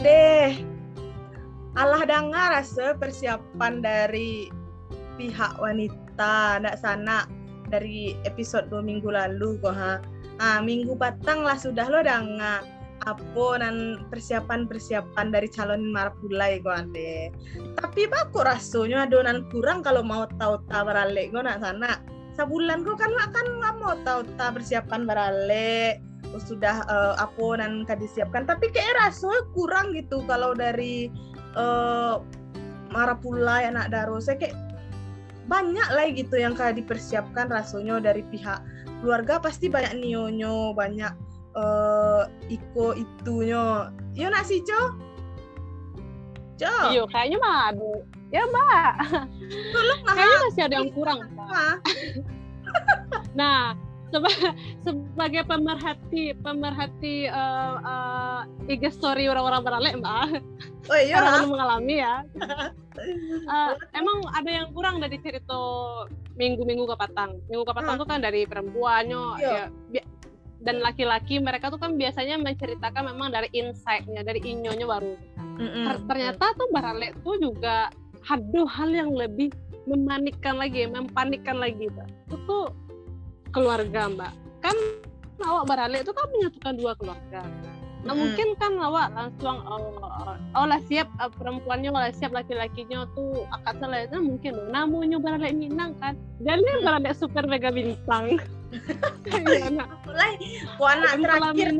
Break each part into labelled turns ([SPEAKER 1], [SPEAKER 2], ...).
[SPEAKER 1] deh. Allah dengar rasa persiapan dari pihak wanita ndak sana dari episode dua minggu lalu kok ha. Ah minggu patang lah sudah lo dengar apa dan persiapan-persiapan dari calon marapulai kok ande. Tapi baku rasanya adonan kurang kalau mau tahu tahu beralek gue nak sana? Sebulan kok kan kan nggak mau tahu tahu persiapan beralek sudah uh, apa dan kan disiapkan. Tapi kayak rasanya kurang gitu kalau dari uh, marapulai anak daro. Saya kayak banyak lah gitu yang kayak dipersiapkan rasanya dari pihak keluarga. Pasti banyak nionyo banyak uh, iko itunya. Iya nak sih co co
[SPEAKER 2] iya kayaknya mah ada. Ya mbak.
[SPEAKER 1] Tolong
[SPEAKER 2] kayaknya masih ada yang kurang nah seba sebagai pemerhati pemerhati uh, uh, IG story orang-orang beralek mbak.
[SPEAKER 1] Oh iya.
[SPEAKER 2] Karena mengalami ya. Uh, emang ada yang kurang dari cerita minggu-minggu kepatang minggu kepatang hmm. tuh kan dari perempuannya ya dan laki-laki mereka tuh kan biasanya menceritakan memang dari insight-nya dari inyonya baru. Mm-hmm. ternyata tuh baralek tuh juga ada hal yang lebih memanikkan lagi mempanikkan lagi itu tuh keluarga mbak. Kan awak baralek itu kan menyatukan dua keluarga. Nah, hmm. mungkin kan awak langsung oh, oh lah siap uh, perempuannya lah siap laki-lakinya tuh akad selesai mungkin. Loh namanya baralek Minang kan? Dan dia hmm. baralek super mega bintang.
[SPEAKER 1] Mulai anak terakhir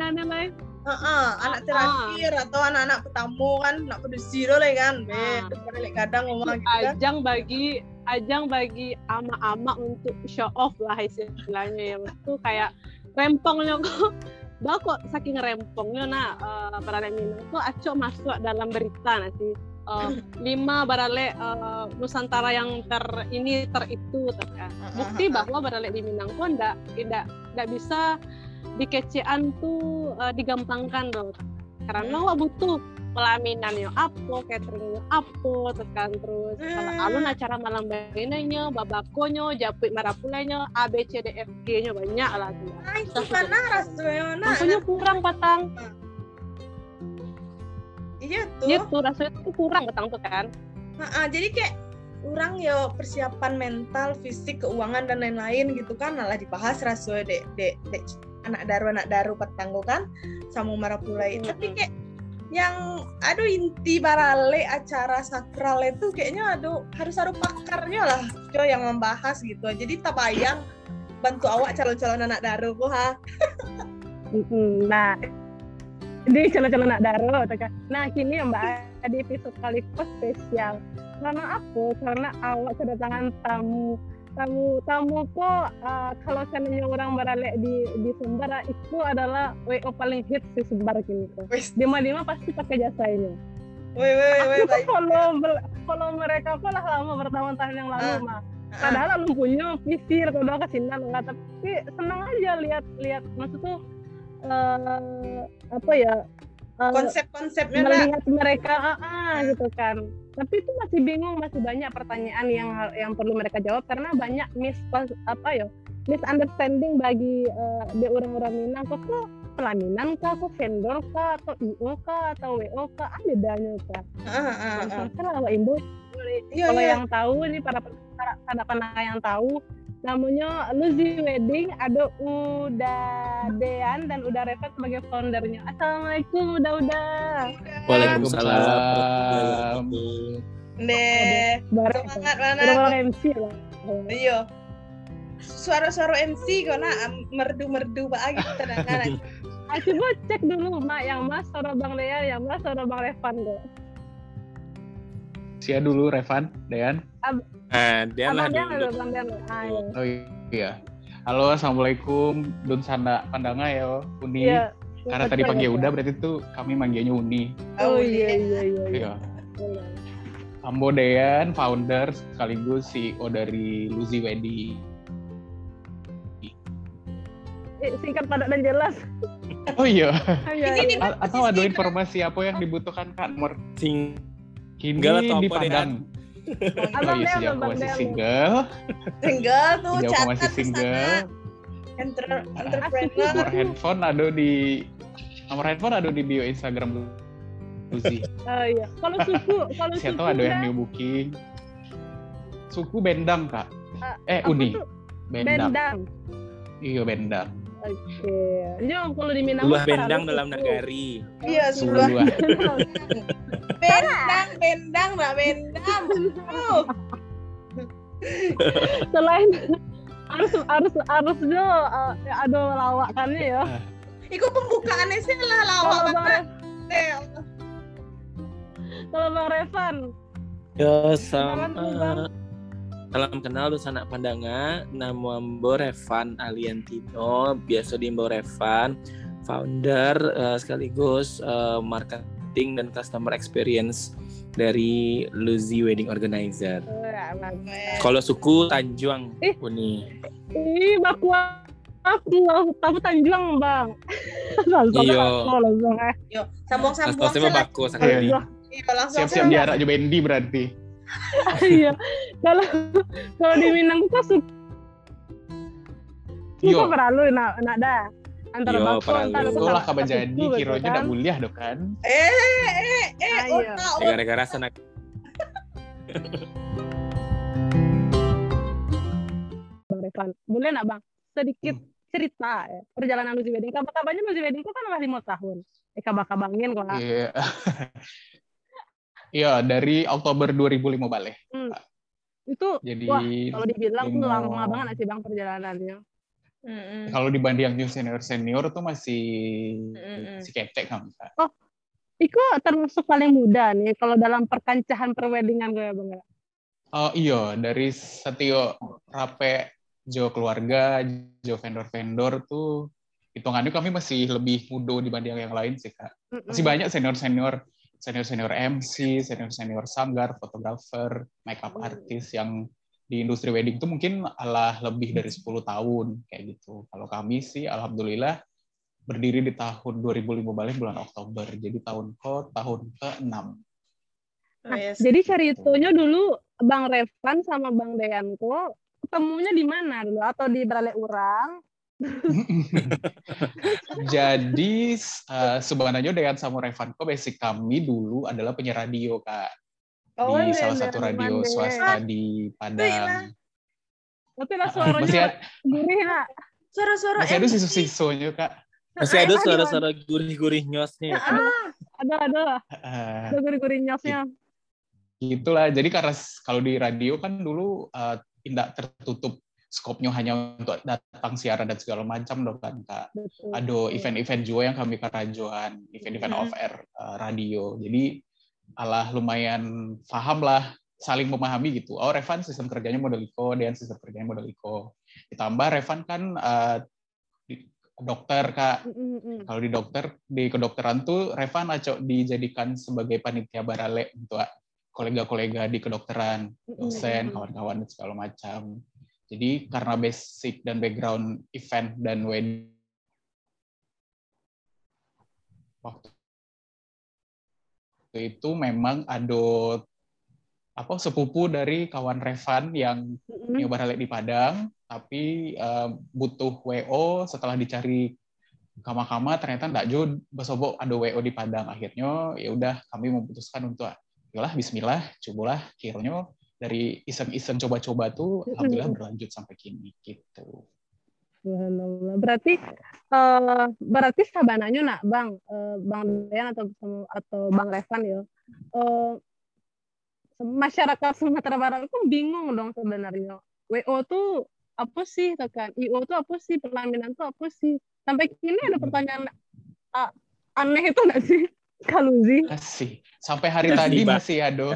[SPEAKER 1] Uh, uh, anak terakhir uh. atau anak-anak pertama kan nak produksi lo lah kan be uh. kadang ngomong gitu
[SPEAKER 2] kan ajang bagi ajang bagi ama-ama untuk show off lah istilahnya yang itu kayak rempongnya kok bah kok saking rempongnya nah uh, para Minang tuh acok masuk dalam berita nanti uh, lima barale uh, Nusantara yang ter ini ter itu ter, kan. bukti bahwa barale di Minang pun tidak tidak bisa dikecean tuh uh, digampangkan dong. Karena wah butuh pelaminan yang apa, catering yang apa, tekan terus kalau alun acara malam baginanya, babakonya, japit marapulanya, A B C D F G nya banyak lah tuh. Rasanya. kurang patang.
[SPEAKER 1] Iya tuh. Iya
[SPEAKER 2] tuh rasanya tuh kurang ketang tuh kan.
[SPEAKER 1] Nah, jadi kayak kurang ya persiapan mental fisik keuangan dan lain-lain gitu kan malah dibahas rasanya dek dek dek anak daru anak daru petanggo kan sama marapulai hmm. tapi kayak yang aduh inti barale acara sakral itu kayaknya aduh harus ada pakarnya lah jo yang membahas gitu jadi tak bayang bantu awak calon-calon anak daru ha
[SPEAKER 2] nah di calon-calon anak daro kan. Nah kini ya Mbak di episode kali spesial. Karena aku karena awak kedatangan tamu tamu tamu kok uh, kalau seandainya orang beralek di di Sumbar itu adalah WO paling hits di Sumbar kini kok. Di mana pasti pakai jasa ini.
[SPEAKER 1] Woi, woi, woi,
[SPEAKER 2] aku follow follow mereka kok lah lama bertahun-tahun yang lalu uh, mah. Padahal uh. punya visi atau ke sini enggak tapi senang aja lihat lihat maksud tuh uh, apa ya
[SPEAKER 1] konsep-konsepnya
[SPEAKER 2] melihat mereka ah, ah, gitu kan tapi itu masih bingung masih banyak pertanyaan yang yang perlu mereka jawab karena banyak mis apa ya misunderstanding bagi uh, di orang-orang Minang kok tuh pelaminan kah, kok vendor kah, atau IO kah, atau WO kah, ada bedanya kah? Uh, uh, uh. uh. ibu, iya, kalau iya. yang tahu ini para para pendengar yang tahu, namanya Luzi Wedding ada Uda Dean dan Uda Revet sebagai foundernya. Assalamualaikum Uda Uda.
[SPEAKER 3] Waalaikumsalam.
[SPEAKER 1] Deh semangat mana
[SPEAKER 2] MC lah.
[SPEAKER 1] Iya. Suara-suara MC kok nak? Merdu-merdu banget tenang
[SPEAKER 2] Aku coba cek dulu mak yang mas suara Bang Dean yang mas suara Bang Revan kok
[SPEAKER 3] Sia dulu Revan Dean.
[SPEAKER 2] Ab
[SPEAKER 3] Eh, Dean lah
[SPEAKER 2] dulu. Ah, iya.
[SPEAKER 3] Oh iya. Halo, assalamualaikum. Dun Sanda Pandanga ya, Uni. Iya. Karena tadi panggil udah berarti tuh kami manggilnya Uni.
[SPEAKER 2] Oh iya iya iya.
[SPEAKER 3] Iya. iya. Ambo Dean, founder sekaligus CEO dari Luzi Wedi.
[SPEAKER 2] Eh, singkat padat dan jelas.
[SPEAKER 3] Oh iya. oh, iya, iya. Atau ada informasi apa yang dibutuhkan Kak Nomor
[SPEAKER 4] Sing
[SPEAKER 3] Kini di Padang.
[SPEAKER 2] Abang oh, iya sih,
[SPEAKER 3] aku masih single.
[SPEAKER 1] Single tuh,
[SPEAKER 3] Jadi aku masih single.
[SPEAKER 1] Enter, entrepreneur.
[SPEAKER 3] Nomor handphone ada di nomor handphone ada di bio Instagram Luzi.
[SPEAKER 2] Oh iya. Kalau suku, kalau suku.
[SPEAKER 3] Siapa ada yang new booking? Suku Bendang kak. Uh, eh Uni.
[SPEAKER 2] Bendang. Bendang.
[SPEAKER 3] Iya Bendang.
[SPEAKER 2] Oke. Okay. Jadi kalau di Minang
[SPEAKER 4] Sebuah bendang dalam negari.
[SPEAKER 1] Iya, sebuah. bendang, bendang, mbak bendang. Oh.
[SPEAKER 2] Selain harus harus harus do uh, ada lawakannya ya.
[SPEAKER 1] Iku pembukaannya sih lah lawak banget.
[SPEAKER 2] Kalau Bang Revan.
[SPEAKER 4] Ya sama. Salam kenal dosa anak pandanga, nama Mbo Revan Aliantino, biasa di Mbo Revan, founder uh, sekaligus uh, marketing dan customer experience dari Luzi Wedding Organizer. Kalau suku Tanjuang, eh, Uni.
[SPEAKER 2] Ih, baku aku tahu Tanjuang, Bang.
[SPEAKER 4] Iya.
[SPEAKER 1] Yo, sambung-sambung.
[SPEAKER 4] Saya baku sekali.
[SPEAKER 3] Iya, Siap-siap diarak juga Bendi berarti.
[SPEAKER 2] Iya. Kalau kalau di Minang tuh suka suka perlu nak nak dah. Antara
[SPEAKER 4] Yo,
[SPEAKER 2] bako antara
[SPEAKER 3] itu lah kabar jadi kironya udah kuliah dong kan.
[SPEAKER 1] Eh eh eh
[SPEAKER 4] gara-gara sana
[SPEAKER 2] Bang Revan boleh nak bang? Sedikit hmm. cerita ya. Perjalanan Lucy Wedding. Kabar-kabarnya Lucy Wedding kan masih lima tahun. Eh kabar-kabangin kok
[SPEAKER 3] iya Iya, dari Oktober 2005 balik. Hmm.
[SPEAKER 2] Itu Jadi, wah, kalau dibilang tuh lama banget sih Bang perjalanannya.
[SPEAKER 3] Mm-hmm. Kalau dibanding yang senior senior tuh masih mm-hmm. si ketek kan.
[SPEAKER 2] Oh, Iko termasuk paling muda nih kalau dalam perkancahan perwedingan gue ya bang.
[SPEAKER 3] Oh iya dari setio rape jo keluarga jo vendor-vendor tuh hitungannya kami masih lebih muda dibanding yang lain sih kak. Masih banyak senior senior senior-senior MC, senior-senior sanggar, fotografer, makeup hmm. artist yang di industri wedding itu mungkin alah lebih dari 10 tahun kayak gitu. Kalau kami sih alhamdulillah berdiri di tahun 2005 balik bulan Oktober. Jadi tahun ke tahun ke-6.
[SPEAKER 2] Nah, yes. jadi ceritanya dulu Bang Revan sama Bang Deanko ketemunya di mana dulu atau di Berale Urang
[SPEAKER 3] Jadi uh, sebenarnya dengan Samurai Funko basic kami dulu adalah penyiar radio kak oh, di salah satu radio mande. swasta di Padang.
[SPEAKER 2] Tapi lah suaranya gurih nak.
[SPEAKER 1] Suara-suara
[SPEAKER 3] masih ada sisu-sisunya kak.
[SPEAKER 4] Masih ada suara-suara gurih-gurih nyosnya.
[SPEAKER 2] Ah, ada ada. Ada gurih-gurih nyosnya.
[SPEAKER 3] Itulah. Jadi karena kalau di radio kan dulu uh, tidak tertutup skopnya hanya untuk datang siaran dan segala macam dong kan kak. Ada event-event juga yang kami kerajuan, event-event mm-hmm. off air uh, radio. Jadi alah lumayan paham lah saling memahami gitu. Oh Revan sistem kerjanya model Iko, dan sistem kerjanya model Iko. Ditambah Revan kan uh, dokter kak. Mm-hmm. Kalau di dokter di kedokteran tuh Revan acok dijadikan sebagai panitia barale untuk kolega-kolega di kedokteran, dosen, kawan-kawan dan segala macam. Jadi karena basic dan background event dan wedding waktu itu memang ada apa sepupu dari kawan Revan yang nyoba di Padang, tapi uh, butuh WO setelah dicari kama-kama ternyata enggak jo basobo ada WO di Padang. Akhirnya ya udah kami memutuskan untuk yalah Bismillah cobalah kiranya dari iseng-iseng coba-coba tuh alhamdulillah berlanjut sampai kini gitu.
[SPEAKER 2] Berarti uh, berarti sabananya nak bang uh, bang Dean atau atau bang Revan ya uh, masyarakat Sumatera Barat itu bingung dong sebenarnya. WO tuh apa sih kan? IO tuh apa sih? Pelaminan tuh apa sih? Sampai kini ada pertanyaan uh, aneh itu nggak sih Kaluzi.
[SPEAKER 3] Masih. Sampai hari masih, tadi masih ada.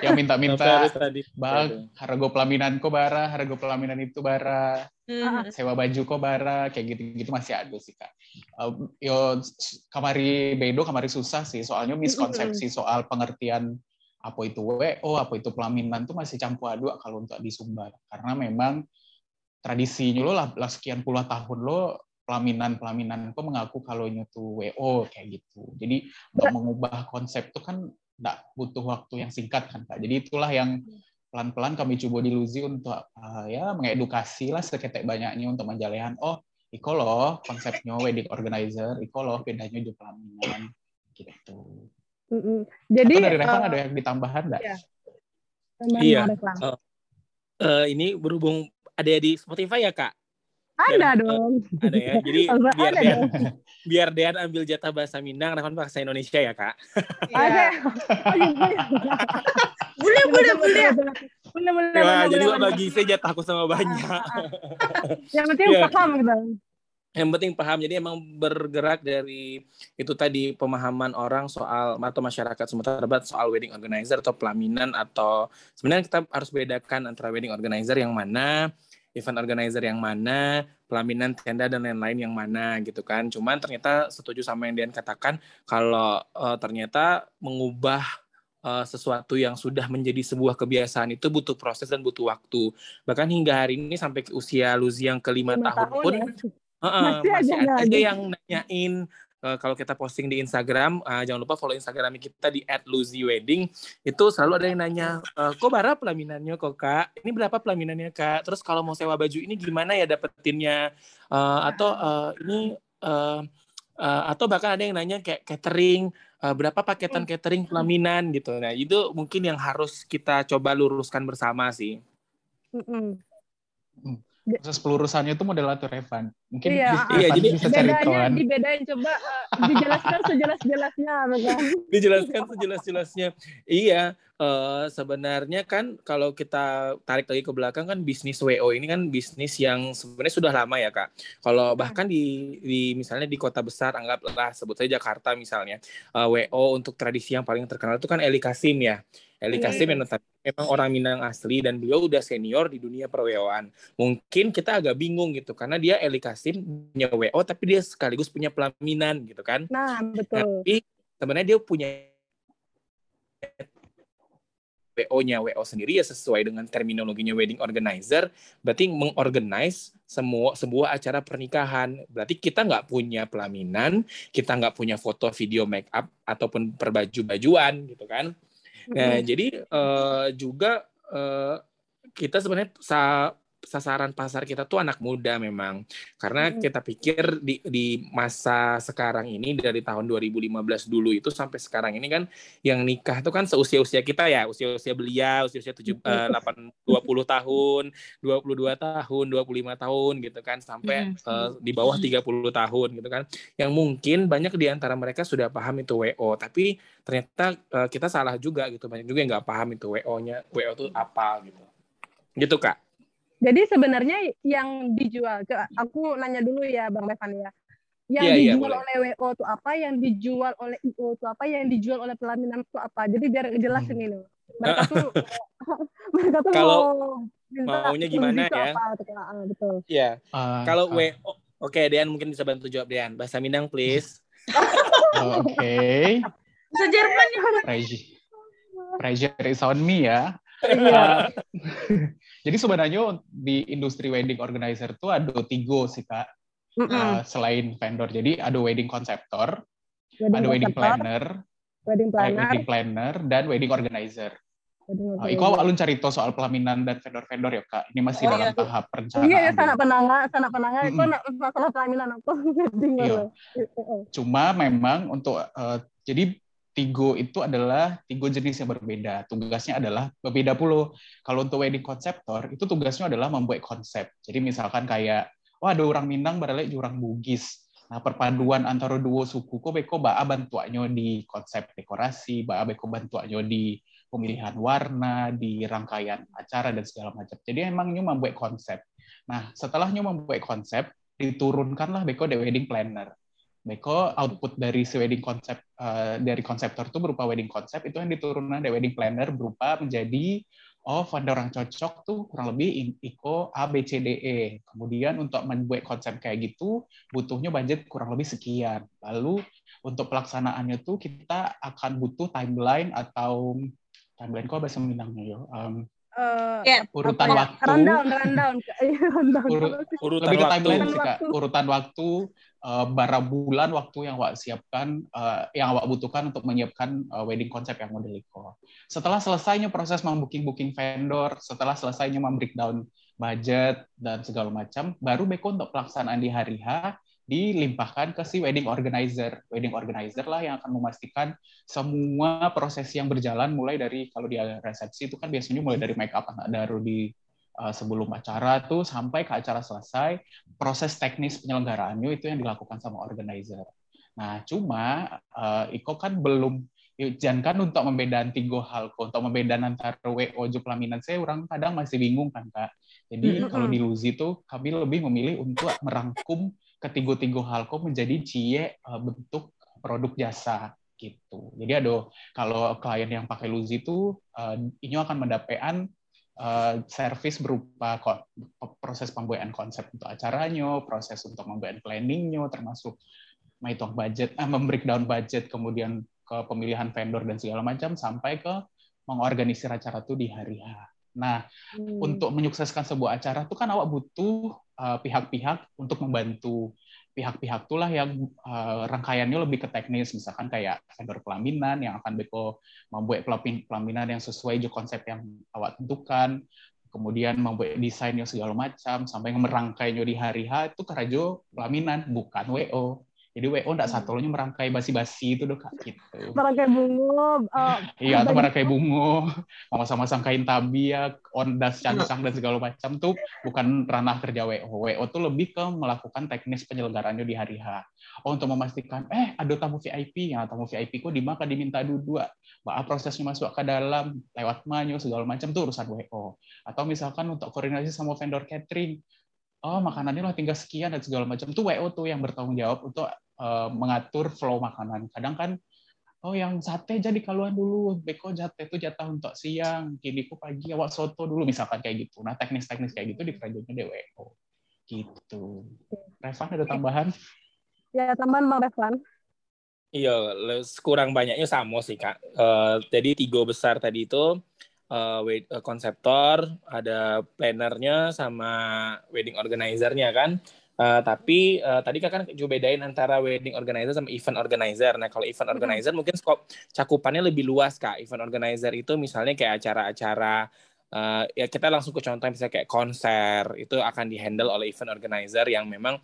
[SPEAKER 3] yang minta-minta, bang, harga pelaminan kok bara, harga pelaminan itu bara, hmm. sewa baju kok bara, kayak gitu-gitu masih ada sih kak. Uh, yo kamari bedo, kamari susah sih, soalnya miskonsepsi soal pengertian apa itu WO, apa itu pelaminan tuh masih campur aduk kalau untuk di Sumbar. Karena memang tradisinya lo lah, lah sekian puluh tahun lo pelaminan-pelaminan kok mengaku kalau ini tuh WO kayak gitu. Jadi untuk mengubah konsep itu kan tidak butuh waktu yang singkat kan Kak. Jadi itulah yang pelan-pelan kami coba dilusi untuk uh, ya mengedukasi lah seketek banyaknya untuk menjalehan oh iko loh konsepnya wedding organizer, iko loh bedanya juga pelaminan gitu. Jadi Atau dari Revan uh, ada yang ditambahan nggak? Iya.
[SPEAKER 4] Iya. Uh, uh, ini berhubung ada di Spotify ya kak?
[SPEAKER 1] Ada biar, dong.
[SPEAKER 4] Ada ya. Jadi biar Dean, biar Dean ambil jatah bahasa Minang, Revan bahasa Indonesia ya kak?
[SPEAKER 1] Ada. Oh, iya, boleh, boleh, boleh. Boleh, boleh.
[SPEAKER 4] Ya, jadi boleh, bagi saya jatahku sama banyak.
[SPEAKER 1] Yang penting ya. paham gitu
[SPEAKER 4] yang penting paham jadi emang bergerak dari itu tadi pemahaman orang soal atau masyarakat Sumatera Barat soal wedding organizer atau pelaminan atau sebenarnya kita harus bedakan antara wedding organizer yang mana event organizer yang mana pelaminan tenda dan lain-lain yang mana gitu kan cuman ternyata setuju sama yang Dian katakan kalau uh, ternyata mengubah uh, sesuatu yang sudah menjadi sebuah kebiasaan itu butuh proses dan butuh waktu. Bahkan hingga hari ini sampai usia Luzi yang kelima tahun, tahun pun ya? Uh, masih, masih ada, ada yang nanyain uh, kalau kita posting di Instagram, uh, jangan lupa follow Instagram kita di @luzywedding. Itu selalu ada yang nanya, uh, kok berapa pelaminannya kok kak? Ini berapa pelaminannya kak? Terus kalau mau sewa baju ini gimana ya dapetinnya? Uh, atau uh, ini uh, uh, atau bahkan ada yang nanya kayak catering, uh, berapa paketan hmm. catering pelaminan gitu. Nah itu mungkin yang harus kita coba luruskan bersama sih.
[SPEAKER 3] Mm -mm proses pelurusannya itu model atau Revan. Mungkin
[SPEAKER 1] iya,
[SPEAKER 3] iya
[SPEAKER 1] jadi bisa cari kawan. Dibedain coba uh, dijelaskan sejelas-jelasnya kan.
[SPEAKER 4] dijelaskan sejelas-jelasnya. Iya, uh, sebenarnya kan kalau kita tarik lagi ke belakang kan bisnis WO ini kan bisnis yang sebenarnya sudah lama ya, Kak. Kalau iya. bahkan di di misalnya di kota besar anggaplah sebut saja Jakarta misalnya, uh, WO untuk tradisi yang paling terkenal itu kan Eli Kasim ya. Eli iya. Kasim yang memang orang Minang asli dan beliau udah senior di dunia perweoan. Mungkin kita agak bingung gitu karena dia Eli Kasim punya WO tapi dia sekaligus punya pelaminan gitu kan.
[SPEAKER 1] Nah, betul.
[SPEAKER 4] Tapi sebenarnya dia punya WO-nya WO sendiri ya sesuai dengan terminologinya wedding organizer. Berarti mengorganize semua sebuah acara pernikahan. Berarti kita nggak punya pelaminan kita nggak punya foto video make up ataupun perbaju-bajuan gitu kan? Nah, jadi uh, juga uh, kita sebenarnya sa sasaran pasar kita tuh anak muda memang. Karena kita pikir di di masa sekarang ini dari tahun 2015 dulu itu sampai sekarang ini kan yang nikah itu kan seusia-usia kita ya, usia-usia belia, usia-usia 7 uh, 8 20 tahun, 22 tahun, 25 tahun gitu kan sampai uh, di bawah 30 tahun gitu kan. Yang mungkin banyak di antara mereka sudah paham itu WO, tapi ternyata uh, kita salah juga gitu. Banyak juga yang nggak paham itu WO-nya WO itu apa gitu. Gitu kak
[SPEAKER 1] jadi sebenarnya yang dijual aku nanya dulu ya bang Levan ya. Yang yeah, iya, dijual yeah, oleh WO itu apa yang dijual oleh IO itu apa yang dijual oleh pelaminan itu apa? Jadi biar jelas hmm. ini loh. Mereka tuh
[SPEAKER 4] mereka tuh kalau mau maunya gimana ya? apa,
[SPEAKER 1] ah, betul.
[SPEAKER 4] Ya uh, kalau uh. WO oke okay, Dean mungkin bisa bantu jawab Dean. Bahasa Minang please.
[SPEAKER 3] Oke. Okay.
[SPEAKER 1] Bisa Jerman ya.
[SPEAKER 3] Pressure, pressure is on me ya. Uh, jadi sebenarnya di industri wedding organizer tuh ada tiga sih kak. Mm -mm. Uh, selain vendor, jadi ada wedding konseptor, ada wedding planner,
[SPEAKER 1] wedding planner,
[SPEAKER 3] wedding planner, dan wedding organizer. Oh, Iko awalun cerita soal pelaminan dan vendor-vendor ya kak. Ini masih oh, dalam iya. tahap perencanaan.
[SPEAKER 1] Iya, ya, sana penanga, sana penanga. Itu mm -hmm. masalah pelaminan aku.
[SPEAKER 3] iya. Cuma memang untuk uh, jadi Tigo itu adalah tiga jenis yang berbeda. Tugasnya adalah berbeda puluh. Kalau untuk wedding konseptor, itu tugasnya adalah membuat konsep. Jadi misalkan kayak, wah ada orang Minang baralek orang Bugis. Nah, perpaduan antara dua suku, kok beko baa bantuannya di konsep dekorasi, baa beko bantuannya di pemilihan warna, di rangkaian acara, dan segala macam. Jadi emang nyu membuat konsep. Nah, setelah nyu membuat konsep, diturunkanlah beko the wedding planner. Beko output dari si wedding konsep uh, dari konseptor itu berupa wedding konsep itu yang diturunkan dari wedding planner berupa menjadi oh vendor orang cocok tuh kurang lebih ICO A B C D E. Kemudian untuk membuat konsep kayak gitu butuhnya budget kurang lebih sekian. Lalu untuk pelaksanaannya tuh kita akan butuh timeline atau timeline kok bahasa Minangnya yo. Um, uh, urutan apa, waktu.
[SPEAKER 1] Rundown rundown.
[SPEAKER 3] Urut, urutan lebih ke timeline sih kak. Urutan waktu uh, bara bulan waktu yang wak siapkan uh, yang awak butuhkan untuk menyiapkan uh, wedding konsep yang model itu setelah selesainya proses membooking booking vendor setelah selesainya membreakdown budget dan segala macam baru beko untuk pelaksanaan di hari H dilimpahkan ke si wedding organizer. Wedding organizer lah yang akan memastikan semua proses yang berjalan mulai dari kalau dia resepsi itu kan biasanya mulai dari make up anak baru di uh, sebelum acara tuh sampai ke acara selesai, proses teknis penyelenggaraannya itu yang dilakukan sama organizer. Nah, cuma uh, Iko kan belum jangan kan untuk membedakan tiga hal kok untuk membedakan antara WO jo pelaminan saya orang kadang masih bingung kan kak jadi mm -hmm. kalau di Luzi itu kami lebih memilih untuk merangkum ketiga-tiga hal kok menjadi cie uh, bentuk produk jasa gitu. Jadi ada kalau klien yang pakai Luzi itu uh, ini akan mendapatkan uh, service berupa proses pembuatan konsep untuk acaranya, proses untuk membuat planningnya, termasuk menghitung budget, eh, membreakdown budget, kemudian ke pemilihan vendor dan segala macam sampai ke mengorganisir acara itu di hari H. Nah, hmm. untuk menyukseskan sebuah acara itu kan awak butuh Eh, pihak-pihak uh, untuk membantu pihak-pihak itulah yang uh, rangkaiannya lebih ke teknis. Misalkan kayak vendor pelaminan yang akan beko membuat pelaminan yang sesuai jo konsep yang awak tentukan. Kemudian membuat desainnya segala macam sampai merangkainya di hari H itu kerajo pelaminan bukan WO jadi WO ndak satu nya merangkai basi-basi itu dok gitu.
[SPEAKER 2] Merangkai bungo.
[SPEAKER 3] Uh, iya, atau merangkai bungo, sama-sama kain tabi ya, ondas, cancang dan segala macam tuh bukan ranah kerja WO. WO tuh lebih ke melakukan teknis penyelenggarannya di hari H. Oh, untuk memastikan, eh ada tamu VIP, ya tamu VIP kok di maka diminta dua, bah prosesnya masuk ke dalam lewat manyo segala macam tuh urusan WO. Atau misalkan untuk koordinasi sama vendor catering, oh makanannya lo tinggal sekian dan segala macam. Itu WO tuh yang bertanggung jawab untuk uh, mengatur flow makanan. Kadang kan oh yang sate jadi kaluan dulu beko jate itu jatah untuk siang kini ku pagi awak soto dulu misalkan kayak gitu. Nah teknis-teknis kayak gitu di kerajanya DWO gitu. Revan ada tambahan?
[SPEAKER 2] Ya tambahan bang Revan
[SPEAKER 4] Iya, kurang banyaknya sama sih kak. Uh, jadi tiga besar tadi itu uh, konseptor, ada plannernya sama wedding organizernya kan. Uh, tapi uh, tadi kan juga bedain antara wedding organizer sama event organizer. Nah, kalau event organizer mungkin skop cakupannya lebih luas, Kak. Event organizer itu misalnya kayak acara-acara uh, ya kita langsung ke contoh misalnya kayak konser, itu akan dihandle oleh event organizer yang memang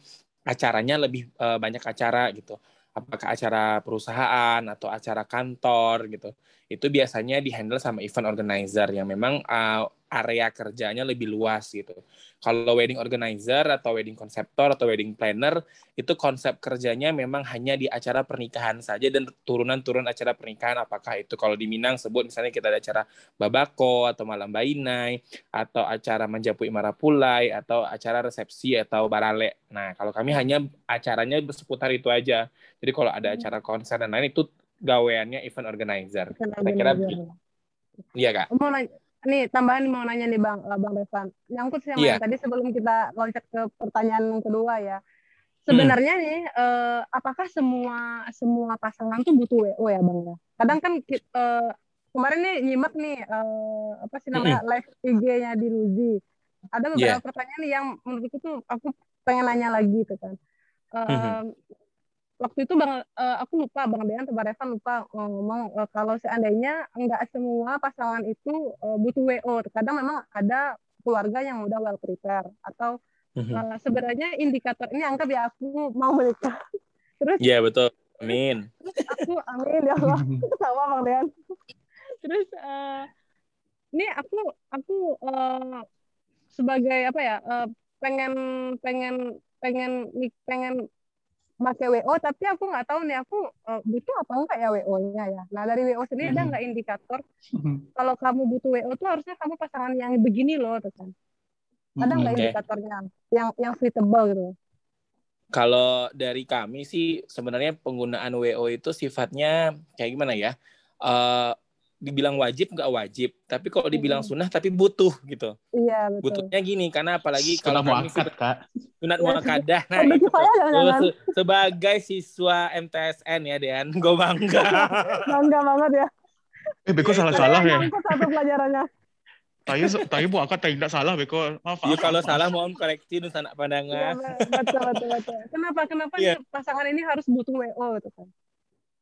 [SPEAKER 4] acaranya lebih uh, banyak acara gitu apakah acara perusahaan atau acara kantor gitu. Itu biasanya dihandle sama event organizer yang memang uh, area kerjanya lebih luas gitu. Kalau wedding organizer atau wedding konseptor atau wedding planner itu konsep kerjanya memang hanya di acara pernikahan saja dan turunan-turun acara pernikahan apakah itu kalau di Minang sebut misalnya kita ada acara babako atau malam bainai atau acara menjapui marapulai atau acara resepsi atau barale. Nah, kalau kami hanya acaranya seputar itu aja. Jadi kalau ada hmm. acara konser dan lain itu gaweannya event organizer. Saya kira Iya, Kak.
[SPEAKER 2] Mau nanya, nih tambahan mau nanya nih bang bang Revan nyangkut sih yeah. tadi sebelum kita loncat ke pertanyaan kedua ya sebenarnya hmm. nih eh, apakah semua semua pasangan tuh butuh wo ya bang ya kadang kan eh, kemarin nih nyimak nih eh, apa sih namanya hmm. live IG-nya di Ruzi ada beberapa yeah. pertanyaan yang menurutku tuh aku pengen nanya lagi tuh kan eh, hmm waktu itu bang uh, aku lupa bang Dean atau bang Revan lupa ngomong uh, kalau seandainya enggak semua pasangan itu uh, butuh wo kadang memang ada keluarga yang udah well prepare atau uh, sebenarnya indikator ini anggap ya aku mau menikah.
[SPEAKER 4] Terus iya yeah, betul. Amin.
[SPEAKER 2] Aku amin ya Allah. Sama bang Dean. Terus uh, ini aku aku uh, sebagai apa ya uh, pengen pengen pengen pengen pakai WO tapi aku nggak tahu nih aku uh, butuh apa enggak ya WO-nya ya. Nah dari WO sendiri mm-hmm. ada nggak indikator mm-hmm. kalau kamu butuh WO tuh harusnya kamu pasangan yang begini loh tuh kan. Ada nggak okay. indikatornya yang yang suitable gitu?
[SPEAKER 4] Kalau dari kami sih sebenarnya penggunaan WO itu sifatnya kayak gimana ya? Uh, dibilang wajib nggak wajib. Tapi kalau dibilang sunnah tapi butuh gitu.
[SPEAKER 2] Iya betul.
[SPEAKER 4] butuhnya gini karena apalagi kalau
[SPEAKER 3] kami muakad kak.
[SPEAKER 4] Sunat muakadah nah itu se sebagai siswa MTSN ya Dean. Gue bangga.
[SPEAKER 2] Bangga banget ya.
[SPEAKER 3] Eh Beko salah salah ya.
[SPEAKER 2] satu pelajarannya.
[SPEAKER 3] Tayu tayu mau akad tidak salah Beko.
[SPEAKER 4] Maaf ya, kalau salah mohon koreksi nusa anak pandangan.
[SPEAKER 2] Ya, betul betul betul. Kenapa kenapa ya. pasangan ini harus butuh WO itu kan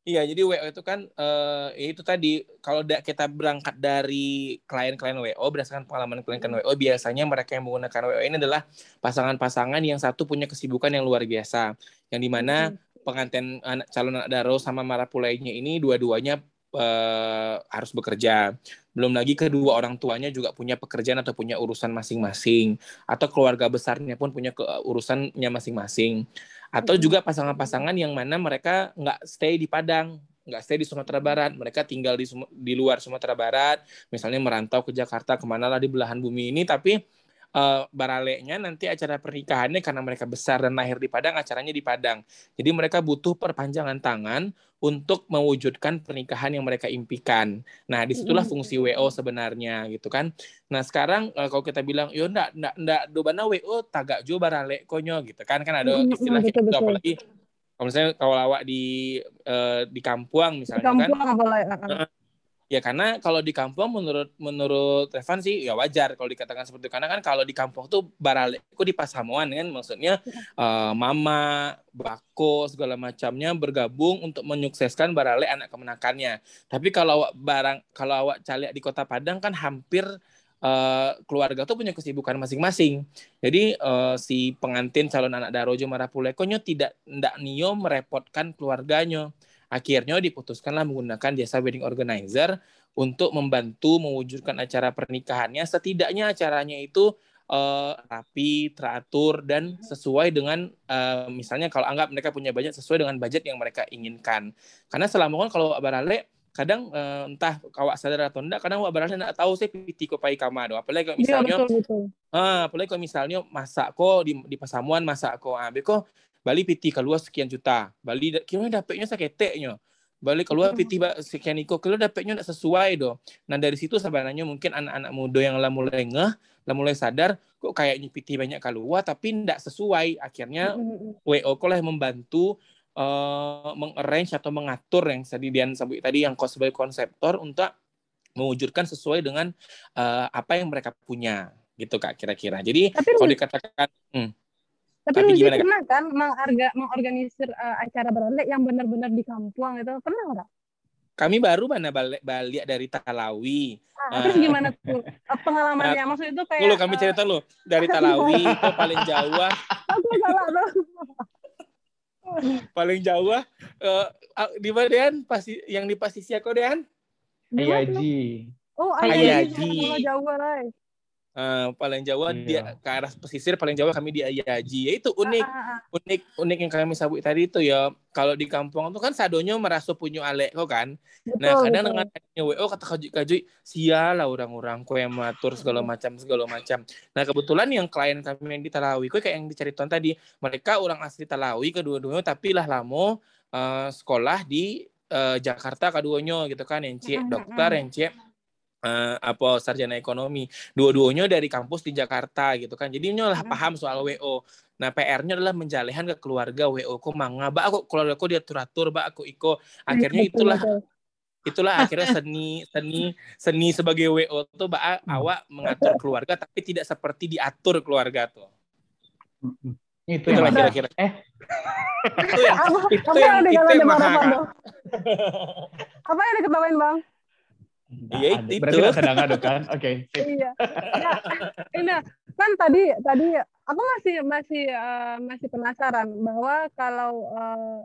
[SPEAKER 4] Iya, jadi WO itu kan uh, itu tadi kalau da kita berangkat dari klien-klien WO berdasarkan pengalaman klien-klien WO biasanya mereka yang menggunakan WO ini adalah pasangan-pasangan yang satu punya kesibukan yang luar biasa, yang di mana hmm. pengantin anak calon anak daro sama marapulainya ini dua-duanya uh, harus bekerja. Belum lagi kedua orang tuanya juga punya pekerjaan atau punya urusan masing-masing, atau keluarga besarnya pun punya urusannya masing-masing atau juga pasangan-pasangan yang mana mereka nggak stay di Padang nggak stay di Sumatera Barat. Mereka tinggal di di luar Sumatera Barat. Misalnya merantau ke Jakarta ke mana lah di belahan bumi ini. Tapi uh, baraleknya nanti acara pernikahannya karena mereka besar dan lahir di Padang acaranya di Padang jadi mereka butuh perpanjangan tangan untuk mewujudkan pernikahan yang mereka impikan. Nah, di situlah fungsi WO sebenarnya gitu kan. Nah, sekarang uh, kalau kita bilang, yo ndak ndak ndak do bana WO tagak jo barale konyo gitu kan kan ada istilah gitu apalagi kalau misalnya kalau awak di uh, di kampung misalnya di kampung, kan. Apalagi, Ya karena kalau di kampung menurut menurut Revan sih ya wajar kalau dikatakan seperti itu karena kan kalau di kampung tuh baraleku di Pasamuan kan maksudnya uh, mama, bako segala macamnya bergabung untuk menyukseskan barale anak kemenakannya. Tapi kalau barang kalau awak calik di Kota Padang kan hampir uh, keluarga tuh punya kesibukan masing-masing. Jadi uh, si pengantin calon anak Darojo Marapulekonyo tidak ndak nio merepotkan keluarganya Akhirnya diputuskanlah menggunakan jasa wedding organizer untuk membantu mewujudkan acara pernikahannya. Setidaknya acaranya itu uh, rapi, teratur, dan sesuai dengan uh, misalnya kalau anggap mereka punya budget sesuai dengan budget yang mereka inginkan. Karena selama kan kalau barale kadang uh, entah kawak sadar atau enggak kadang awak barale enggak tahu sih piti ko pai kamado apalagi kalau iya, misalnya ya, betul, betul. Ah, apalagi kalau misalnya masak ko di, di pasamuan masak ko ah beko Bali piti keluar sekian juta. Bali kira dapatnya saketeknya. Bali keluar piti sekian iko keluar dapatnya tidak sesuai do. Nah dari situ sebenarnya mungkin anak-anak muda yang lah mulai ngeh, lah mulai sadar kok kayaknya piti banyak keluar tapi tidak sesuai. Akhirnya WO kok lah membantu uh, mengarrange atau mengatur yang tadi Dian sebut tadi yang kau sebagai konseptor untuk mewujudkan sesuai dengan uh, apa yang mereka punya gitu kak kira-kira. Jadi kalau dikatakan hmm,
[SPEAKER 2] tapi, Tapi gimana, pernah kan mengharga, mengorganisir uh, acara balik yang benar-benar di kampung itu pernah nggak?
[SPEAKER 4] Kami baru mana balik balik dari Talawi.
[SPEAKER 2] Ah, uh, terus gimana tuh pengalamannya? Nah, Maksud itu kayak
[SPEAKER 4] Dulu kami cerita uh, lu dari Talawi itu paling jauh. Aku salah paling jauh uh, di mana Dean? Pasti yang di Pasisi aku Dean?
[SPEAKER 3] Ayaji.
[SPEAKER 2] Oh, Ayaji. Jauh lah.
[SPEAKER 4] Uh, paling jauh iya. dia ke arah pesisir paling jauh kami di Ayaji ya itu unik ah, ah, ah. unik unik yang kami sabut tadi itu ya kalau di kampung itu kan sadonyo merasa punya alek kok kan betul, nah kadang betul. dengan WO kata kaji kaji sialah orang-orang kok yang mengatur segala macam segala macam nah kebetulan yang klien kami yang di Talawi kok kayak yang diceritain tadi mereka orang asli Talawi kedua-duanya tapi lah lamo uh, sekolah di uh, Jakarta keduanya gitu kan yang cek dokter yang cek uh, apa sarjana ekonomi. Dua-duanya dari kampus di Jakarta gitu kan. Jadi nyolah paham soal WO nah PR-nya adalah menjalehan ke keluarga WO ko manga? Ba aku keluarga ko dia turatur ba aku iko? Akhirnya itulah. itulah akhirnya seni seni seni sebagai WO tuh ba hmm. awak mengatur keluarga tapi tidak seperti diatur keluarga tuh.
[SPEAKER 3] Itu yang kira-kira. Eh.
[SPEAKER 2] Itu yang itu yang itu yang apa yang diketawain bang
[SPEAKER 4] Iya itu.
[SPEAKER 3] Berarti itu. sedang adu kan? Oke.
[SPEAKER 2] Okay, iya. Nah, ini kan tadi tadi aku masih masih uh, masih penasaran bahwa kalau uh,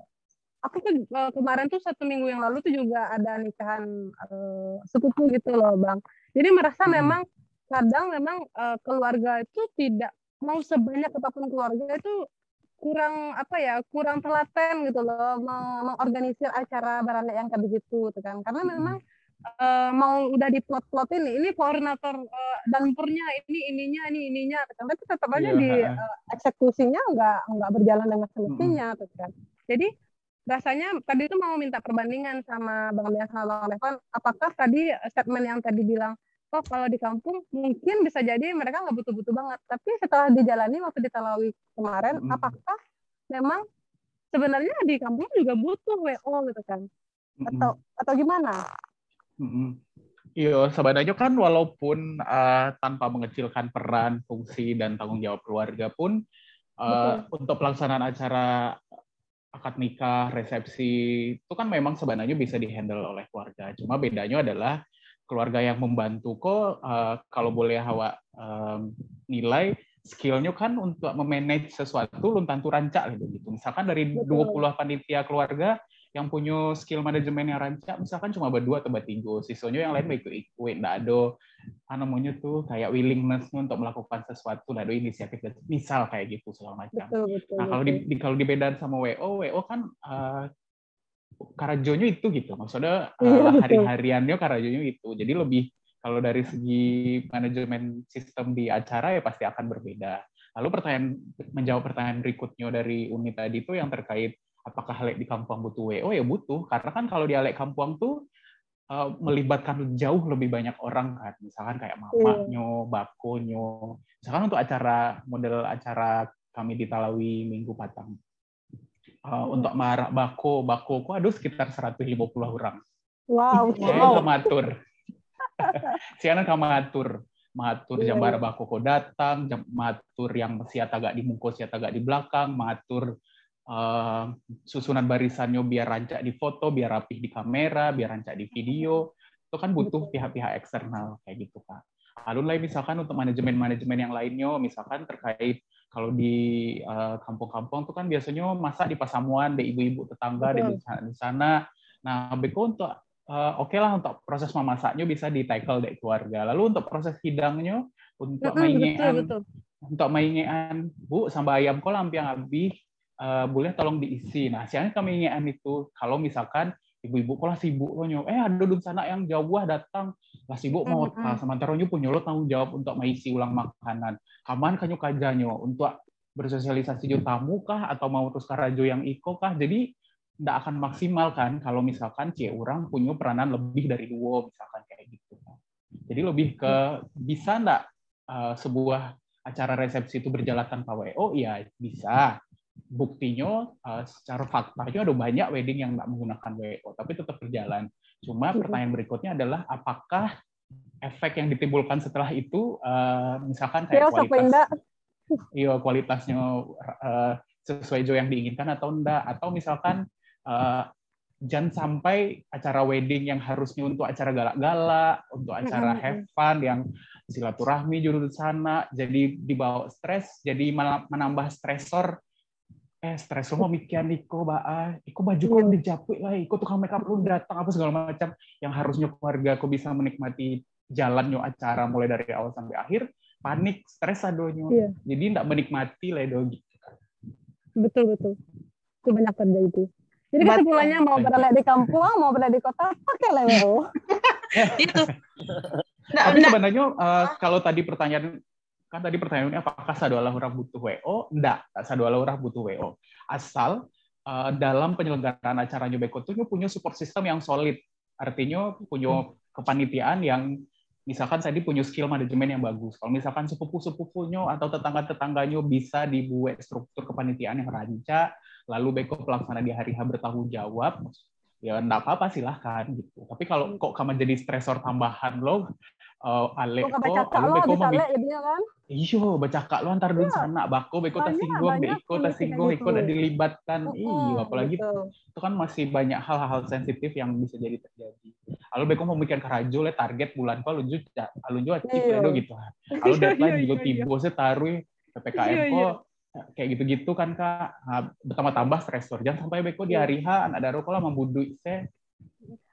[SPEAKER 2] aku tuh uh, kemarin tuh satu minggu yang lalu tuh juga ada nikahan uh, sepupu gitu loh bang. Jadi merasa hmm. memang kadang memang uh, keluarga itu tidak mau sebanyak apa pun keluarga itu kurang apa ya kurang telaten gitu loh mengorganisir acara barangnya yang kayak begitu gitu kan karena memang hmm uh, mau udah di plot plot ini ini koordinator uh, danpurnya ini ininya ini ininya tapi tetap aja yeah. di uh, eksekusinya nggak nggak berjalan dengan semestinya mm -hmm. kan jadi rasanya tadi itu mau minta perbandingan sama bang Bias sama bang Levan apakah tadi statement yang tadi bilang oh kalau di kampung mungkin bisa jadi mereka nggak butuh-butuh banget tapi setelah dijalani waktu di Talawi kemarin mm -hmm. apakah memang sebenarnya di kampung juga butuh WO gitu kan atau mm -hmm. atau gimana
[SPEAKER 3] Iya, sebenarnya kan walaupun uh, tanpa mengecilkan peran, fungsi dan tanggung jawab keluarga pun uh, untuk pelaksanaan acara akad nikah, resepsi itu kan memang sebenarnya bisa dihandle oleh keluarga. Cuma bedanya adalah keluarga yang membantu kok uh, kalau boleh hawa um, nilai skillnya kan untuk memanage sesuatu luntan rancak gitu gitu. Misalkan dari Betul. 20 panitia keluarga yang punya skill manajemen yang rancak misalkan cuma berdua atau bertiga. Sisanya yang lain baik ikut nggak ada apa namanya tuh kayak willingness untuk melakukan sesuatu ada inisiatif. Misal kayak gitu segala macam. Betul, betul, nah kalau di, di kalau dibedakan sama wo wo kan uh, karajonya itu gitu. Maksudnya uh, hari-hariannya karajonya itu. Jadi lebih kalau dari segi manajemen sistem di acara ya pasti akan berbeda. Lalu pertanyaan menjawab pertanyaan berikutnya dari unit tadi itu yang terkait apakah lek di kampung butuh WO ya butuh karena kan kalau di lek kampung tuh uh, melibatkan jauh lebih banyak orang kan. Misalkan kayak iya. mamaknyo, bakonyo misalkan untuk acara model acara kami di Talawi Minggu Patang. Uh, untuk marak bako bako ku aduh sekitar 150 orang.
[SPEAKER 5] Wow.
[SPEAKER 3] Saya wow. matur siapa kamatur. Matur jam yeah. bako ko datang jam matur yang siata agak di muka siata agak di belakang matur uh, susunan barisannya biar rancak di foto, biar rapih di kamera, biar rancak di video, itu kan butuh pihak-pihak eksternal kayak gitu Pak. Lalu lain misalkan untuk manajemen-manajemen yang lainnya, misalkan terkait kalau di kampung-kampung uh, itu kan biasanya masak di pasamuan, di ibu-ibu tetangga di sana. Nah, beko untuk uh, oke okay lah untuk proses memasaknya bisa di tackle dari keluarga. Lalu untuk proses hidangnya untuk mainan untuk mainan bu sampai ayam kok lampiang habis uh, boleh tolong diisi. Nah, siangnya kami ingin itu kalau misalkan ibu-ibu kalau sibuk lo nyo, eh ada dun sana yang jauh datang, lah sibuk mau mm -hmm. sementara nyo punya lo tanggung jawab untuk mengisi ulang makanan. Kaman kanyo kajanyo untuk bersosialisasi jo tamu kah atau mau terus karajo yang iko kah. Jadi tidak akan maksimal kan kalau misalkan cie orang punya peranan lebih dari dua misalkan kayak gitu. Jadi lebih ke bisa ndak uh, sebuah acara resepsi itu berjalan tanpa WO? Ya bisa buktinya uh, secara faktanya ada banyak wedding yang nggak menggunakan WO tapi tetap berjalan. Cuma pertanyaan berikutnya adalah apakah efek yang ditimbulkan setelah itu uh, misalkan kayak ya, kualitas iya kualitasnya uh, sesuai jo yang diinginkan atau enggak? Atau misalkan uh, jangan sampai acara wedding yang harusnya untuk acara galak-galak, untuk acara have fun yang silaturahmi judul sana jadi dibawa stres, jadi menambah stresor eh stres mau mikir Niko ba Iko baju kok iya. dijapuk lah Iko tukang makeup lu datang apa segala macam. Yang harusnya keluarga aku bisa menikmati jalannya acara mulai dari awal sampai akhir panik stres adonyo iya. jadi tidak menikmati lah do gitu
[SPEAKER 5] betul betul. Itu banyak terjadi. Itu jadi kesimpulannya mau berada di kampung mau berada di kota pakai lewo
[SPEAKER 3] itu. Nah, tapi sebenarnya uh, kalau tadi pertanyaan kan tadi pertanyaannya apakah saduala orang butuh WO? Enggak, saduala orang butuh WO. Asal uh, dalam penyelenggaraan acara Nyobeko itu punya support system yang solid. Artinya punya kepanitiaan yang misalkan tadi punya skill manajemen yang bagus. Kalau misalkan sepupu-sepupunya atau tetangga-tetangganya bisa dibuat struktur kepanitiaan yang rancak, lalu Beko pelaksana di hari H bertanggung jawab, ya enggak apa-apa silahkan gitu. Tapi kalau kok kamu jadi stresor tambahan lo, uh, ale
[SPEAKER 5] kok ale beko mau kan?
[SPEAKER 3] Iyo baca kak lo antar dun iya. sana bako beko tersinggung deh iko tersinggung iko udah dilibatkan. Iyo apalagi gitu. itu kan masih banyak hal-hal sensitif yang bisa jadi terjadi. Lalu beko mau mikir kerajo le target bulan kok lunju lunju acip ledo gitu. Lalu deadline juga tibo saya taruh ppkm kok kayak gitu-gitu kan kak. Nah, tambah stresor. Jangan sampai beko di hari H anak daro kalau membudu saya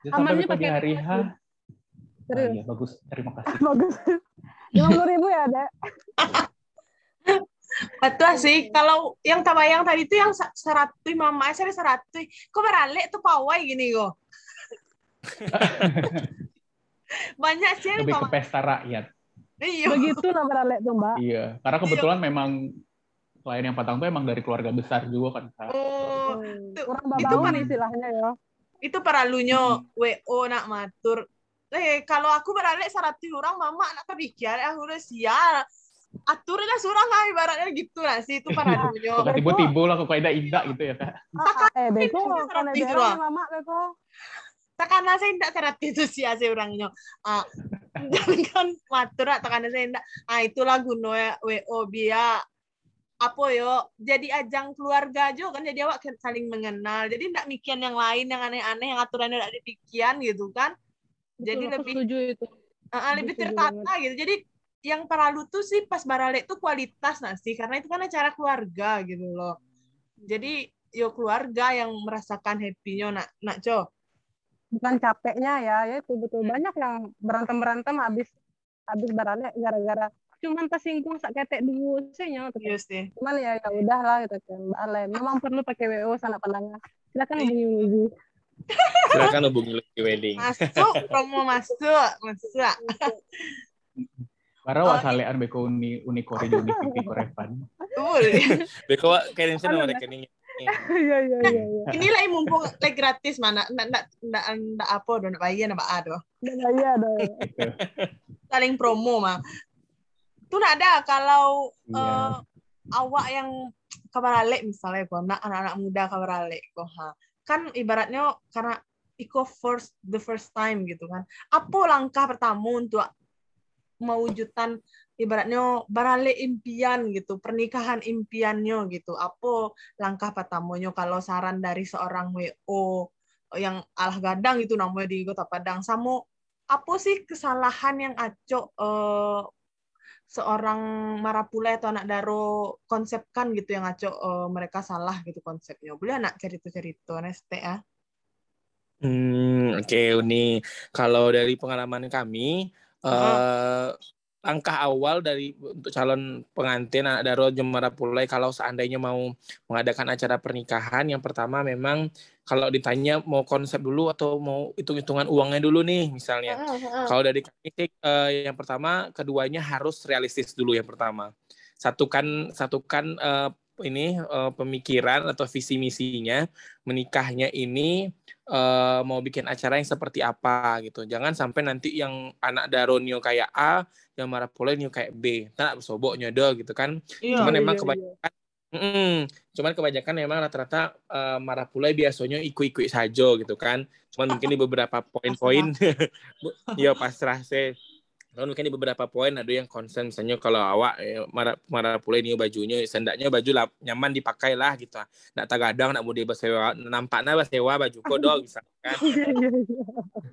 [SPEAKER 3] jangan sampai beko di hari H Iya, bagus. Terima kasih. bagus.
[SPEAKER 5] Lima puluh ribu ya, ada.
[SPEAKER 1] Betul sih. Kalau yang tabayang tadi itu yang seratus mama saya seratus. Kok beralek tuh pawai gini kok. Banyak sih
[SPEAKER 3] Lebih ke pesta rakyat.
[SPEAKER 5] Iya. Begitu lah beralek tuh mbak.
[SPEAKER 3] Iya. Karena kebetulan iya. memang klien yang patang tuh emang dari keluarga besar juga kan.
[SPEAKER 5] Oh, orang babauan istilahnya ya.
[SPEAKER 1] Itu paralunya hmm. WO nak matur eh kalau aku beralih seratus orang mama anak terpikir aku udah sial. Aturnya surang lah ibaratnya gitu lah sih itu para dunia.
[SPEAKER 3] Tiba-tiba lah kok kayak indah gitu ya kak?
[SPEAKER 5] Eh beko karena dia mama beko
[SPEAKER 1] karena saya tidak terapi itu sih sih orangnya. Ah jangan kan matur karena saya tidak ah itulah guna wo biar apa yo jadi ajang keluarga aja kan jadi awak saling mengenal. Jadi tidak mikian yang lain yang aneh-aneh yang aturannya tidak dipikian gitu kan
[SPEAKER 5] Betul, aku
[SPEAKER 1] lebih
[SPEAKER 5] setuju itu.
[SPEAKER 1] uh, lebih tertata gitu. Jadi yang perlu tuh sih pas barale tuh kualitas nggak sih? Karena itu kan acara keluarga gitu loh. Jadi yo keluarga yang merasakan happy-nya. Nak nak co
[SPEAKER 5] Bukan capeknya ya, ya itu betul. Banyak yang berantem berantem habis habis barangnya gara-gara cuman tersinggung sak ketek dulu sih nyawa gitu.
[SPEAKER 1] iya sih.
[SPEAKER 5] Cuman ya ya udahlah gitu kan. Mbak Ale, memang perlu pakai WO sana pandangan. Silakan hubungi Luzi.
[SPEAKER 4] Silakan hubungi Lucky Wedding.
[SPEAKER 1] masuk promo masuk masuk
[SPEAKER 3] Bara
[SPEAKER 1] Oh,
[SPEAKER 3] wa salean beko uni uni kore judi pipi korepan.
[SPEAKER 1] betul
[SPEAKER 4] Beko kirim sana rekening.
[SPEAKER 5] Iya iya iya iya.
[SPEAKER 1] inilah yang mumpung like gratis mana ndak ndak ndak ndak apa do ndak bayar ndak ada
[SPEAKER 5] Dan iya dong.
[SPEAKER 1] saling promo mah tuh ndak ada kalau
[SPEAKER 3] Iya.
[SPEAKER 1] eh, awak yang kabarale misalnya kok nak anak-anak muda kabarale kok ha kan ibaratnya karena iko first the first time gitu kan. Apa langkah pertama untuk mewujudkan ibaratnya barale impian gitu pernikahan impiannya gitu? Apa langkah pertamanya kalau saran dari seorang WO yang alah gadang itu namanya di Kota Padang. Sama apa sih kesalahan yang aco eh, seorang marapule atau anak daro konsepkan gitu yang aco eh, mereka salah gitu konsepnya. Boleh anak cerita-cerita neste ya?
[SPEAKER 4] Hmm, oke Uni. Kalau dari pengalaman kami, eh, langkah awal dari untuk calon pengantin anak daro Jemara Pulai kalau seandainya mau mengadakan acara pernikahan, yang pertama memang kalau ditanya mau konsep dulu atau mau hitung-hitungan uangnya dulu nih misalnya. Kalau dari kami eh, yang pertama, keduanya harus realistis dulu yang pertama. Satukan satukan eh, ini eh, pemikiran atau visi misinya menikahnya ini eh, mau bikin acara yang seperti apa gitu. Jangan sampai nanti yang anak daronio kayak A, yang marah nio kayak B. Tak bersobok nyodo gitu kan.
[SPEAKER 1] iya
[SPEAKER 4] Cuman
[SPEAKER 5] iya,
[SPEAKER 4] emang
[SPEAKER 5] iya.
[SPEAKER 4] kebanyakan Mm-mm. Cuman kebanyakan memang rata-rata eh, marah pulai biasanya ikut-ikut saja gitu kan. Cuman mungkin di beberapa poin-poin ya pasrah sih. Cuman mungkin di beberapa poin ada yang concern misalnya kalau awak eh, marah marah pulai nih bajunya sendaknya baju lah, nyaman dipakai lah gitu. Nak tagadang nak mau dia sewa nampaknya sewa baju kodok misalkan.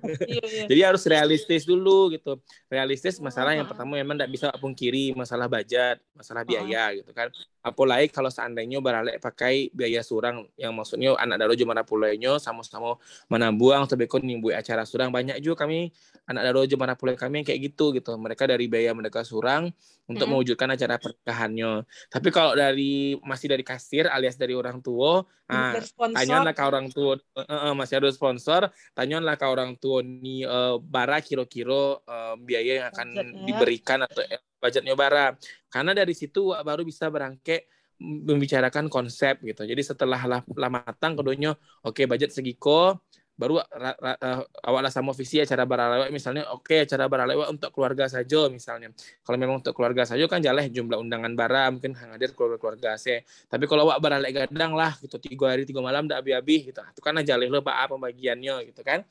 [SPEAKER 5] Iya iya iya.
[SPEAKER 4] Jadi harus realistis dulu gitu. Realistis masalah yang pertama memang tidak bisa pungkiri masalah budget, masalah biaya gitu kan. Apalagi kalau seandainya baralek pakai biaya surang yang maksudnya anak daro jumara pulainya sama-sama menambuang sebekon nimbu acara surang banyak juga kami anak daro jumara pulai kami yang kayak gitu gitu. Mereka dari biaya mereka surang untuk
[SPEAKER 1] Mm-mm.
[SPEAKER 4] mewujudkan acara pernikahannya. Tapi kalau dari masih dari kasir alias dari orang tua, ah, tanyalah ke orang tua eh, eh, masih ada sponsor tanyalah ke orang tua nih eh, bara kira-kira eh, biaya yang akan diberikan atau eh, budgetnya bara karena dari situ Wak baru bisa berangke membicarakan konsep gitu. Jadi setelah lah, lah matang keduanya oke budget segiko baru eh, lah sama visi acara baralewak misalnya oke acara baralewak untuk keluarga saja misalnya. Kalau memang untuk keluarga saja kan jalan jumlah undangan bara mungkin hadir keluarga-keluarga saya tapi kalau awak baralek gadang lah gitu tiga hari tiga malam dak abi-abi gitu. Itu kan aja lo pak pembagiannya gitu kan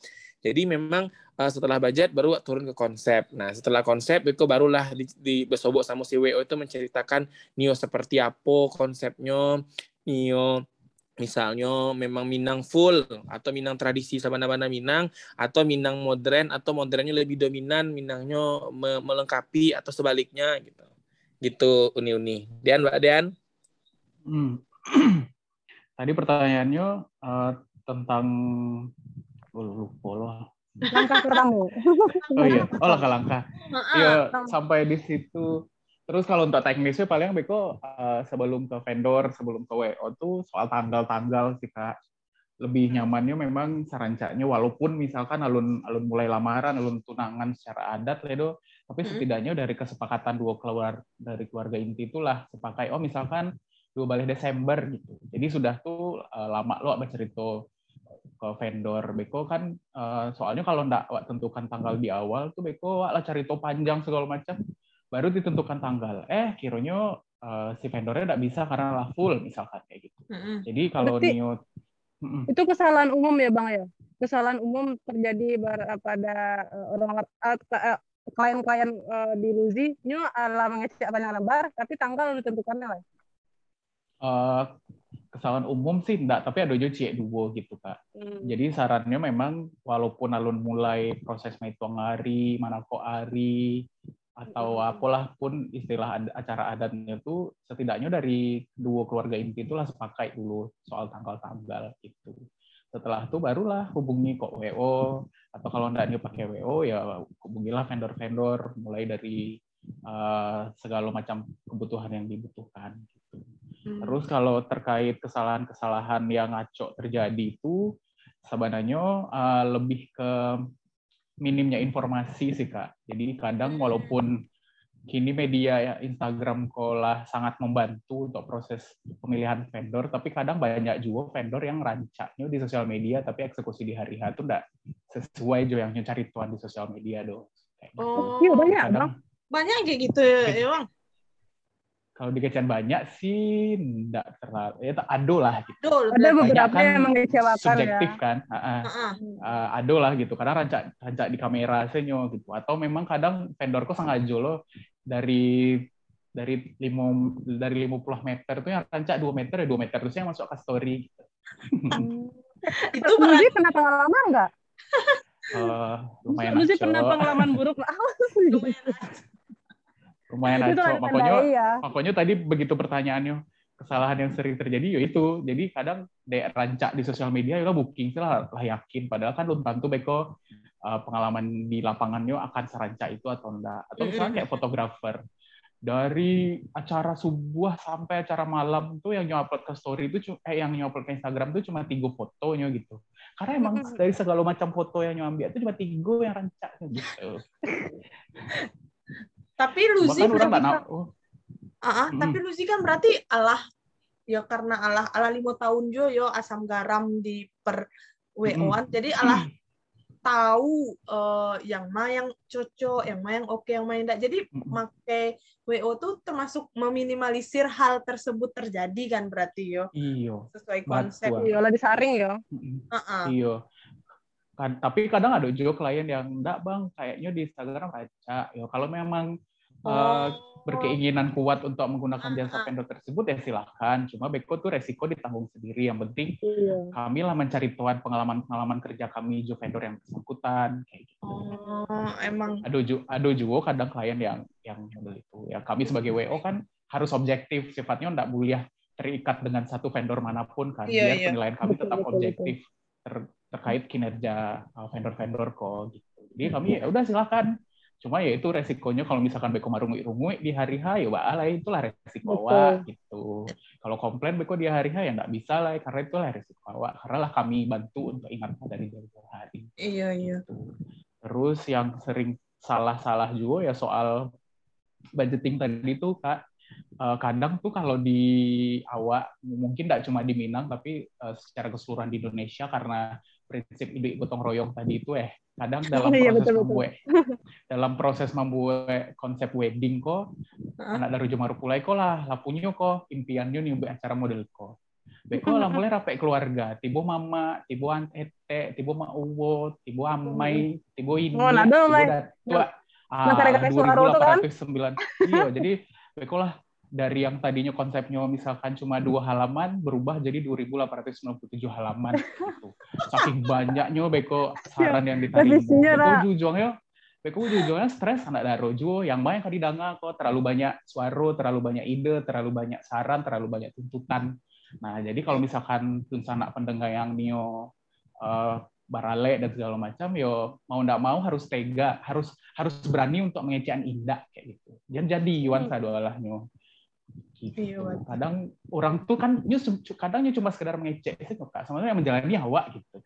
[SPEAKER 4] jadi memang eh, setelah budget baru turun ke konsep. Nah setelah konsep itu barulah di, di besobok sama si WO itu menceritakan Nio seperti apa konsepnya. Nio misalnya memang Minang full atau Minang tradisi sabana-bana Minang atau Minang modern atau modernnya lebih dominan Minangnya me- melengkapi atau sebaliknya gitu. Gitu uni-uni. Dian Mbak Dian?
[SPEAKER 3] Hmm. Tadi pertanyaannya eh, tentang oh, lupa loh.
[SPEAKER 5] Langkah pertama.
[SPEAKER 3] Oh iya, oh langkah-langkah.
[SPEAKER 1] Heeh.
[SPEAKER 3] Iya, sampai di situ. Terus kalau untuk teknisnya paling Beko eh, sebelum ke vendor, sebelum ke WO tuh soal tanggal-tanggal sih Kak. Lebih nyamannya memang sarancanya walaupun misalkan alun alun mulai lamaran, alun tunangan secara adat Ledo, tapi setidaknya dari kesepakatan dua keluar dari keluarga inti itulah sepakai oh misalkan dua balik Desember gitu. Jadi sudah tuh eh, lama lo apa cerita ke vendor Beko kan eh, soalnya kalau ndak wak tentukan tanggal di awal tuh Beko wak lah cari to panjang segala macam baru ditentukan tanggal eh kiranya eh, si vendornya ndak bisa karena lah full misalkan kayak gitu
[SPEAKER 1] Heeh.
[SPEAKER 3] jadi kalau
[SPEAKER 5] Berarti-
[SPEAKER 3] Nio Mm-mm.
[SPEAKER 5] Itu kesalahan umum ya Bang ya? Kesalahan umum terjadi pada eh, orang klien-klien eh, di Luzi, nyo ala mengecek banyak lembar, tapi tanggal ditentukannya lah.
[SPEAKER 3] uh, kesalahan umum sih enggak, tapi ada juga cie dua gitu kak. Hmm. Jadi sarannya memang walaupun alun mulai proses meituang hari, manako hari, atau hmm. apalah pun istilah acara adatnya itu setidaknya dari dua keluarga inti itulah sepakai dulu soal tanggal-tanggal gitu. Setelah itu barulah hubungi kok WO atau kalau enggak dia pakai WO ya hubungilah vendor-vendor mulai dari uh, segala macam kebutuhan yang dibutuhkan gitu. Hmm. Terus kalau terkait kesalahan-kesalahan yang ngaco terjadi itu sebenarnya uh, lebih ke minimnya informasi sih kak. Jadi kadang walaupun kini media ya Instagram kolah sangat membantu untuk proses pemilihan vendor, tapi kadang banyak juga vendor yang rancaknya di sosial media, tapi eksekusi di hari H itu enggak sesuai juga yang cari tuan di sosial media doh.
[SPEAKER 5] Gitu. Oh, iya banyak kadang,
[SPEAKER 1] banyak kayak gitu ya bang
[SPEAKER 3] kalau dikecian banyak sih enggak terlalu ya ado lah gitu.
[SPEAKER 5] Ada beberapa kan yang mengecewakan
[SPEAKER 3] subjektif ya. kan. Uh, uh, uh, ado lah gitu. Karena rancak rancak di kamera senyo gitu. Atau memang kadang vendorku sangat jolo dari dari lima dari lima puluh meter tuh yang rancak dua meter ya dua meter terusnya yang masuk ke story. Gitu.
[SPEAKER 5] itu berarti pernah pengalaman enggak?
[SPEAKER 3] Uh, lumayan
[SPEAKER 5] Lu sih pernah pengalaman buruk lah.
[SPEAKER 3] lumayan aja makanya ya. makanya tadi begitu pertanyaannya kesalahan yang sering terjadi yaitu jadi kadang dek rancak di sosial media ya booking lah, lah yakin. Padahal kan belum tentu beko uh, pengalaman di lapangannya akan serancak itu atau enggak. Atau misalnya kayak fotografer. Dari acara subuh sampai acara malam tuh yang nyupload ke story itu eh yang nyupload ke Instagram tuh cuma tiga fotonya gitu. Karena emang dari segala macam foto yang nyambi itu cuma tiga yang rancak gitu
[SPEAKER 1] Tapi Luzi kan orang nggak uh, uh, hmm. tapi Luzi kan berarti Allah ya karena Allah Allah lima tahun jo yo asam garam di per WO-an. Hmm. Jadi Allah tahu uh, yang mana yang cocok, yang mana yang oke, yang mana yang enggak. Jadi hmm. make WO tuh termasuk meminimalisir hal tersebut terjadi kan berarti yo.
[SPEAKER 3] Iyo.
[SPEAKER 1] Sesuai konsep.
[SPEAKER 5] Iya, lah disaring yo.
[SPEAKER 3] Uh -uh. Iyo kan tapi kadang ada juga klien yang enggak bang kayaknya di Instagram baca ya kalau memang oh. uh, berkeinginan kuat untuk menggunakan ah, jasa ah. vendor tersebut ya silahkan cuma beko tuh resiko ditanggung sendiri. Yang penting iya. kami lah mencari tuan pengalaman pengalaman kerja kami juga vendor yang bersangkutan kayak gitu.
[SPEAKER 1] Oh emang.
[SPEAKER 3] Ada juga ada juga kadang klien yang yang model itu. Ya kami sebagai wo kan harus objektif. Sifatnya enggak boleh terikat dengan satu vendor mana pun kan. Iya, biar iya. penilaian kami tetap objektif ter, terkait kinerja uh, vendor-vendor kok gitu. Jadi kami ya udah silakan. Cuma ya itu resikonya kalau misalkan beko marungi-rungui di hari H ya lah itulah resiko wa gitu. Kalau komplain beko di hari H ya nggak bisa lah karena itulah resiko wa. Karena lah kami bantu untuk ingatkan dari jauh hari.
[SPEAKER 1] Iya iya.
[SPEAKER 3] Gitu. Terus yang sering salah-salah juga ya soal budgeting tadi itu kak uh, kadang tuh kalau di awak mungkin tidak cuma di Minang tapi uh, secara keseluruhan di Indonesia karena prinsip ide gotong royong tadi itu eh kadang dalam iya, proses betul, membuat dalam proses membuat konsep wedding kok uh. anak dari Jumar Pulai kok lah lapunya kok impiannya nih buat acara model kok Beko lah mulai rapi keluarga, tibo mama, tibo antete, tibo ma uwo, tibo amai, tibo ini, oh, tibo datua. Ah, 2809. Iya, jadi beko lah dari yang tadinya konsepnya misalkan cuma dua halaman berubah jadi 2.897 halaman gitu. Saking banyaknya beko saran yang diterima. Beko ujungnya Beko ujungnya stres anak daro jo yang banyak kali danga kok terlalu banyak suara, terlalu banyak ide, terlalu banyak saran, terlalu banyak tuntutan. Nah, jadi kalau misalkan anak pendengar yang nio uh, barale dan segala macam yo mau ndak mau harus tega harus harus berani untuk mengecekan indah kayak gitu jadi Yuan hmm. adalah nyo gitu. Iya, kadang orang tuh kan kadangnya cuma sekedar mengecek sih kak. Sebenarnya menjalani hawa gitu